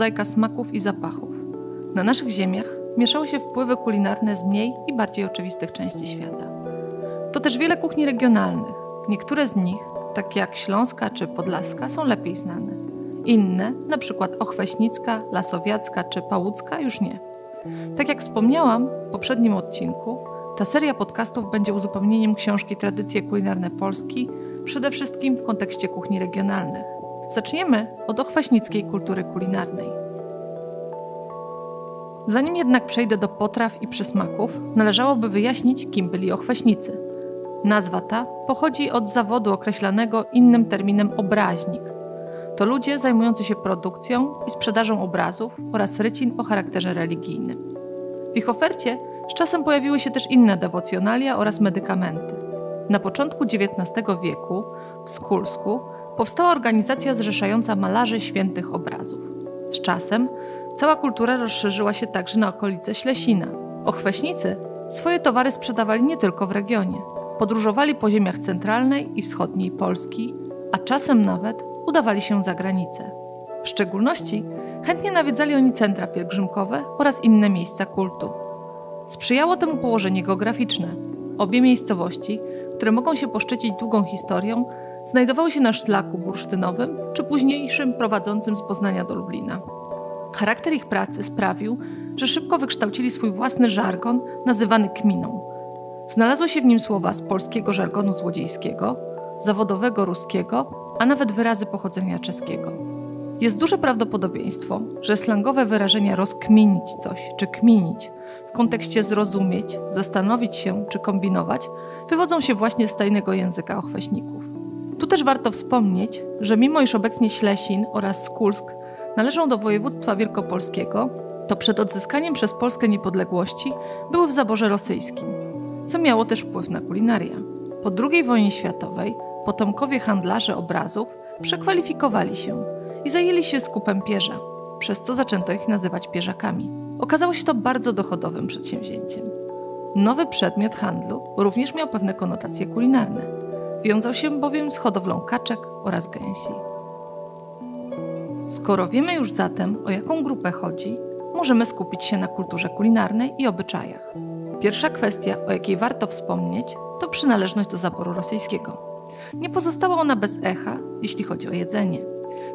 Mozaika smaków i zapachów. Na naszych ziemiach mieszały się wpływy kulinarne z mniej i bardziej oczywistych części świata. To też wiele kuchni regionalnych. Niektóre z nich, takie jak śląska czy podlaska, są lepiej znane. Inne, przykład ochweśnicka, lasowiacka czy pałucka, już nie. Tak jak wspomniałam w poprzednim odcinku, ta seria podcastów będzie uzupełnieniem książki Tradycje kulinarne Polski, przede wszystkim w kontekście kuchni regionalnych. Zaczniemy od ochwaśnickiej kultury kulinarnej. Zanim jednak przejdę do potraw i przysmaków, należałoby wyjaśnić, kim byli ochwaśnicy. Nazwa ta pochodzi od zawodu określanego innym terminem obraźnik. To ludzie zajmujący się produkcją i sprzedażą obrazów oraz rycin o charakterze religijnym. W ich ofercie z czasem pojawiły się też inne dewocjonalia oraz medykamenty. Na początku XIX wieku w Skulsku powstała organizacja zrzeszająca malarzy świętych obrazów. Z czasem cała kultura rozszerzyła się także na okolice Ślesina. Ochweśnicy swoje towary sprzedawali nie tylko w regionie. Podróżowali po ziemiach centralnej i wschodniej Polski, a czasem nawet udawali się za granicę. W szczególności chętnie nawiedzali oni centra pielgrzymkowe oraz inne miejsca kultu. Sprzyjało temu położenie geograficzne. Obie miejscowości, które mogą się poszczycić długą historią, znajdowały się na szlaku bursztynowym czy późniejszym prowadzącym z Poznania do Lublina. Charakter ich pracy sprawił, że szybko wykształcili swój własny żargon nazywany kminą. Znalazły się w nim słowa z polskiego żargonu złodziejskiego, zawodowego ruskiego, a nawet wyrazy pochodzenia czeskiego. Jest duże prawdopodobieństwo, że slangowe wyrażenia rozkminić coś czy kminić w kontekście zrozumieć, zastanowić się czy kombinować wywodzą się właśnie z tajnego języka ochweśników. Tu też warto wspomnieć, że mimo iż obecnie Ślesin oraz Skulsk należą do województwa wielkopolskiego, to przed odzyskaniem przez Polskę niepodległości były w zaborze rosyjskim, co miało też wpływ na kulinarię. Po II wojnie światowej potomkowie handlarzy obrazów przekwalifikowali się i zajęli się skupem pierza, przez co zaczęto ich nazywać pierzakami. Okazało się to bardzo dochodowym przedsięwzięciem. Nowy przedmiot handlu również miał pewne konotacje kulinarne. Wiązał się bowiem z hodowlą kaczek oraz gęsi. Skoro wiemy już zatem, o jaką grupę chodzi, możemy skupić się na kulturze kulinarnej i obyczajach. Pierwsza kwestia, o jakiej warto wspomnieć, to przynależność do zaboru rosyjskiego. Nie pozostała ona bez echa, jeśli chodzi o jedzenie.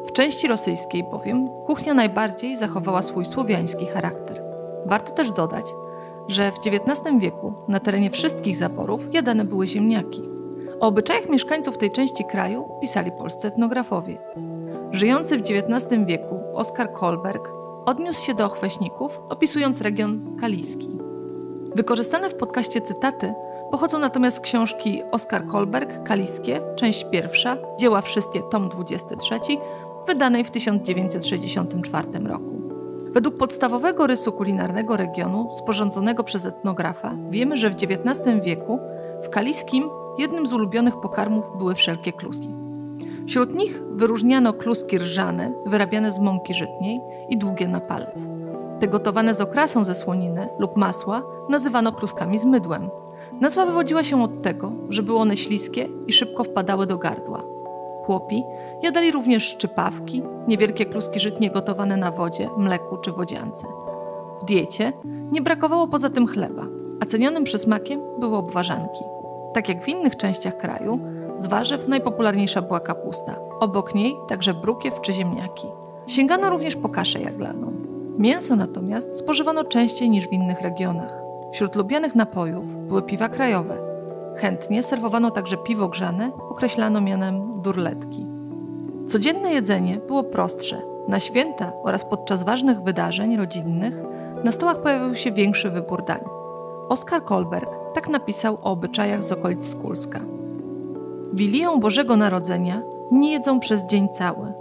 W części rosyjskiej bowiem kuchnia najbardziej zachowała swój słowiański charakter. Warto też dodać, że w XIX wieku na terenie wszystkich zaborów jadane były ziemniaki. O obyczajach mieszkańców tej części kraju pisali polscy etnografowie. Żyjący w XIX wieku Oskar Kolberg odniósł się do ochweśników, opisując region kaliski. Wykorzystane w podcaście cytaty pochodzą natomiast z książki Oskar Kolberg Kaliskie, część pierwsza, dzieła wszystkie, tom 23, wydanej w 1964 roku. Według podstawowego rysu kulinarnego regionu, sporządzonego przez etnografa, wiemy, że w XIX wieku w Kaliskim jednym z ulubionych pokarmów były wszelkie kluski. Wśród nich wyróżniano kluski rżane, wyrabiane z mąki żytniej i długie na palec. Te gotowane z okrasą ze słoniny lub masła nazywano kluskami z mydłem. Nazwa wywodziła się od tego, że były one śliskie i szybko wpadały do gardła. Chłopi jadali również szczypawki, niewielkie kluski żytnie gotowane na wodzie, mleku czy wodziance. W diecie nie brakowało poza tym chleba, a cenionym przysmakiem były obwarzanki. Tak jak w innych częściach kraju, z warzyw najpopularniejsza była kapusta. Obok niej także brukiew czy ziemniaki. Sięgano również po kaszę jaglaną. Mięso natomiast spożywano częściej niż w innych regionach. Wśród lubianych napojów były piwa krajowe. Chętnie serwowano także piwo grzane, określano mianem durletki. Codzienne jedzenie było prostsze. Na święta oraz podczas ważnych wydarzeń rodzinnych na stołach pojawił się większy wybór dań. Oskar Kolberg tak napisał o obyczajach z okolic Skulska. Wilią Bożego Narodzenia nie jedzą przez dzień cały.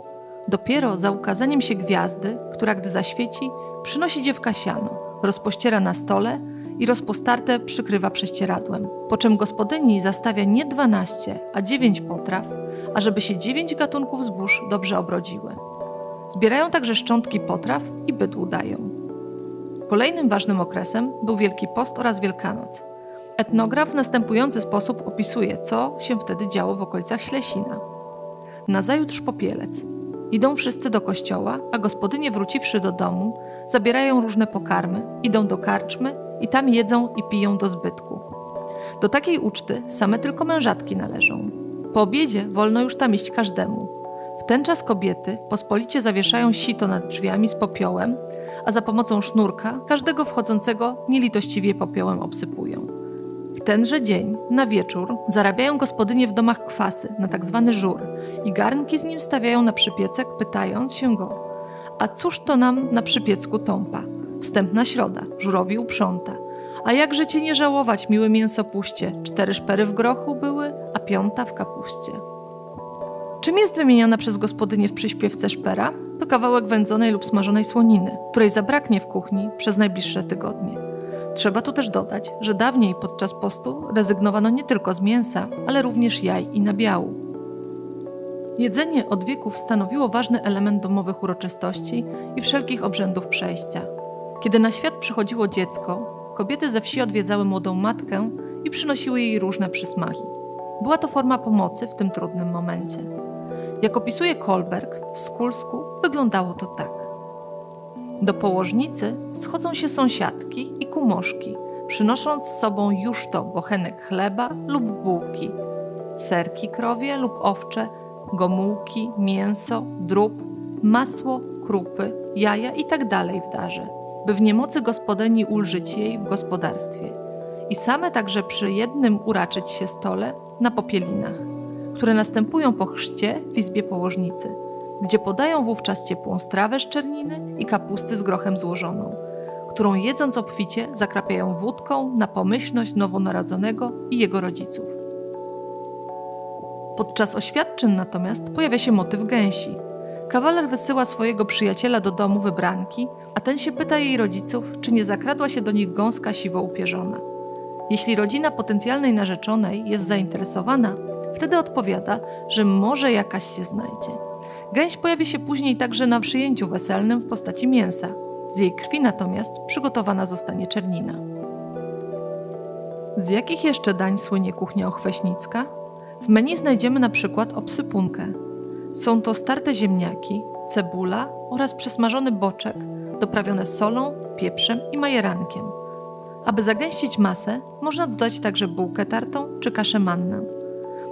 Dopiero za ukazaniem się gwiazdy, która gdy zaświeci, przynosi dziewka siano, rozpościera na stole i rozpostarte przykrywa prześcieradłem. Po czym gospodyni zastawia nie 12, a 9 potraw, ażeby się 9 gatunków zbóż dobrze obrodziły. Zbierają także szczątki potraw i bydłu dają. Kolejnym ważnym okresem był Wielki Post oraz Wielkanoc. Etnograf w następujący sposób opisuje, co się wtedy działo w okolicach Ślesina. Nazajutrz popielec. Idą wszyscy do kościoła, a gospodynie wróciwszy do domu, zabierają różne pokarmy, idą do karczmy i tam jedzą i piją do zbytku. Do takiej uczty same tylko mężatki należą. Po obiedzie wolno już tam iść każdemu. W ten czas kobiety pospolicie zawieszają sito nad drzwiami z popiołem, a za pomocą sznurka każdego wchodzącego nielitościwie popiołem obsypują. W tenże dzień, na wieczór, zarabiają gospodynie w domach kwasy na tak zwany żur i garnki z nim stawiają na przypiecek, pytając się go: A cóż to nam na przypiecku tąpa? Wstępna środa, żurowi uprząta. A jakże cię nie żałować, miły mięsopuście? Cztery szpery w grochu były, a piąta w kapuście. Czym jest wymieniana przez gospodynię w przyśpiewce szpera? To kawałek wędzonej lub smażonej słoniny, której zabraknie w kuchni przez najbliższe tygodnie. Trzeba tu też dodać, że dawniej podczas postu rezygnowano nie tylko z mięsa, ale również jaj i nabiału. Jedzenie od wieków stanowiło ważny element domowych uroczystości i wszelkich obrzędów przejścia. Kiedy na świat przychodziło dziecko, kobiety ze wsi odwiedzały młodą matkę i przynosiły jej różne przysmaki. Była to forma pomocy w tym trudnym momencie. Jak opisuje Kolberg w Skulsku, wyglądało to tak. Do położnicy schodzą się sąsiadki i kumoszki, przynosząc z sobą już to bochenek chleba lub bułki, serki krowie lub owcze, gomułki, mięso, drób, masło, krupy, jaja itd. Tak w darze, by w niemocy gospodyni ulżyć jej w gospodarstwie i same także przy jednym uraczyć się stole na popielinach, które następują po chrzcie w izbie położnicy – gdzie podają wówczas ciepłą strawę z czerniny i kapusty z grochem złożoną, którą jedząc obficie zakrapiają wódką na pomyślność nowonarodzonego i jego rodziców. Podczas oświadczyn natomiast pojawia się motyw gęsi. Kawaler wysyła swojego przyjaciela do domu wybranki, a ten się pyta jej rodziców, czy nie zakradła się do nich gąska siwo upierzona. Jeśli rodzina potencjalnej narzeczonej jest zainteresowana, wtedy odpowiada, że może jakaś się znajdzie. Gęś pojawi się później także na przyjęciu weselnym w postaci mięsa. Z jej krwi natomiast przygotowana zostanie czernina. Z jakich jeszcze dań słynie kuchnia ochweśnicka? W menu znajdziemy na przykład obsypunkę. Są to starte ziemniaki, cebula oraz przesmażony boczek, doprawione solą, pieprzem i majerankiem. Aby zagęścić masę, można dodać także bułkę tartą czy kaszę mannę.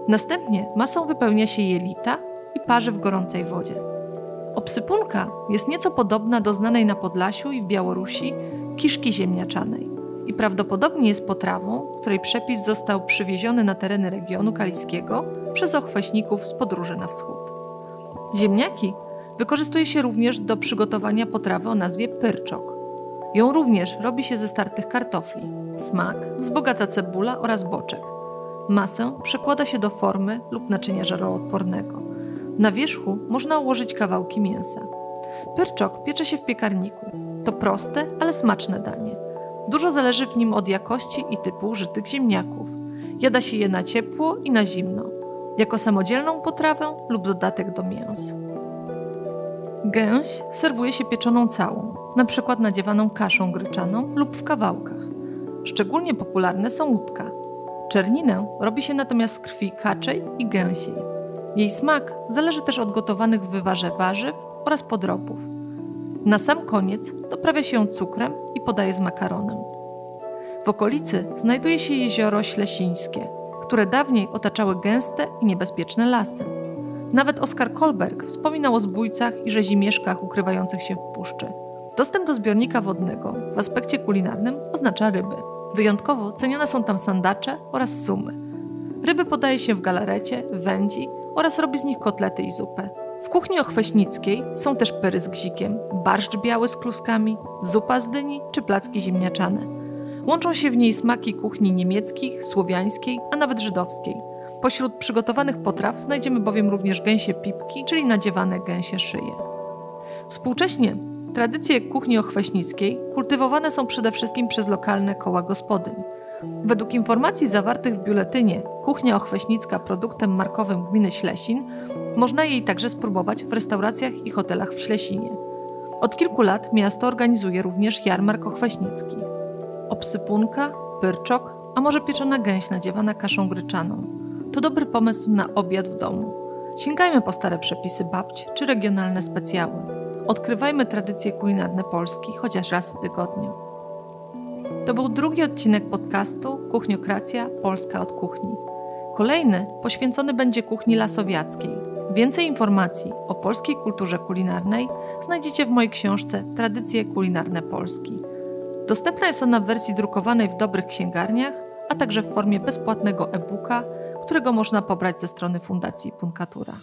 Następnie masą wypełnia się jelita i parzy w gorącej wodzie. Obsypunka jest nieco podobna do znanej na Podlasiu i w Białorusi kiszki ziemniaczanej i prawdopodobnie jest potrawą, której przepis został przywieziony na tereny regionu kaliskiego przez ochweśników z podróży na wschód. Ziemniaki wykorzystuje się również do przygotowania potrawy o nazwie pyrczok. Ją również robi się ze startych kartofli. Smak wzbogaca cebula oraz boczek. Masę przekłada się do formy lub naczynia żaroodpornego. Na wierzchu można ułożyć kawałki mięsa. Pyrczok piecze się w piekarniku. To proste, ale smaczne danie. Dużo zależy w nim od jakości i typu użytych ziemniaków. Jada się je na ciepło i na zimno, jako samodzielną potrawę lub dodatek do mięs. Gęś serwuje się pieczoną całą, na nadziewaną kaszą gryczaną lub w kawałkach. Szczególnie popularne są łódka. Czerninę robi się natomiast z krwi kaczej i gęsiej. Jej smak zależy też od gotowanych w wywarze warzyw oraz podrobów. Na sam koniec doprawia się ją cukrem i podaje z makaronem. W okolicy znajduje się jezioro Ślesińskie, które dawniej otaczały gęste i niebezpieczne lasy. Nawet Oskar Kolberg wspominał o zbójcach i rzezimieszkach ukrywających się w puszczy. Dostęp do zbiornika wodnego w aspekcie kulinarnym oznacza ryby. Wyjątkowo cenione są tam sandacze oraz sumy. Ryby podaje się w galarecie, wędzi oraz robi z nich kotlety i zupę. W kuchni ochweśnickiej są też pyry z gzikiem, barszcz biały z kluskami, zupa z dyni czy placki ziemniaczane. Łączą się w niej smaki kuchni niemieckich, słowiańskiej, a nawet żydowskiej. Pośród przygotowanych potraw znajdziemy bowiem również gęsie pipki, czyli nadziewane gęsie szyje. Współcześnie tradycje kuchni ochweśnickiej kultywowane są przede wszystkim przez lokalne koła gospodyń. Według informacji zawartych w biuletynie Kuchnia Ochweśnicka produktem markowym gminy Ślesin można jej także spróbować w restauracjach i hotelach w Ślesinie. Od kilku lat miasto organizuje również jarmark ochweśnicki. Obsypunka, pyrczok, a może pieczona gęś nadziewana kaszą gryczaną. To dobry pomysł na obiad w domu. Sięgajmy po stare przepisy babci czy regionalne specjały. Odkrywajmy tradycje kulinarne Polski chociaż raz w tygodniu. To był drugi odcinek podcastu Kuchniokracja Polska od kuchni. Kolejny poświęcony będzie kuchni lasowiackiej. Więcej informacji o polskiej kulturze kulinarnej znajdziecie w mojej książce Tradycje kulinarne Polski. Dostępna jest ona w wersji drukowanej w dobrych księgarniach, a także w formie bezpłatnego e-booka, którego można pobrać ze strony Fundacji Punkatura.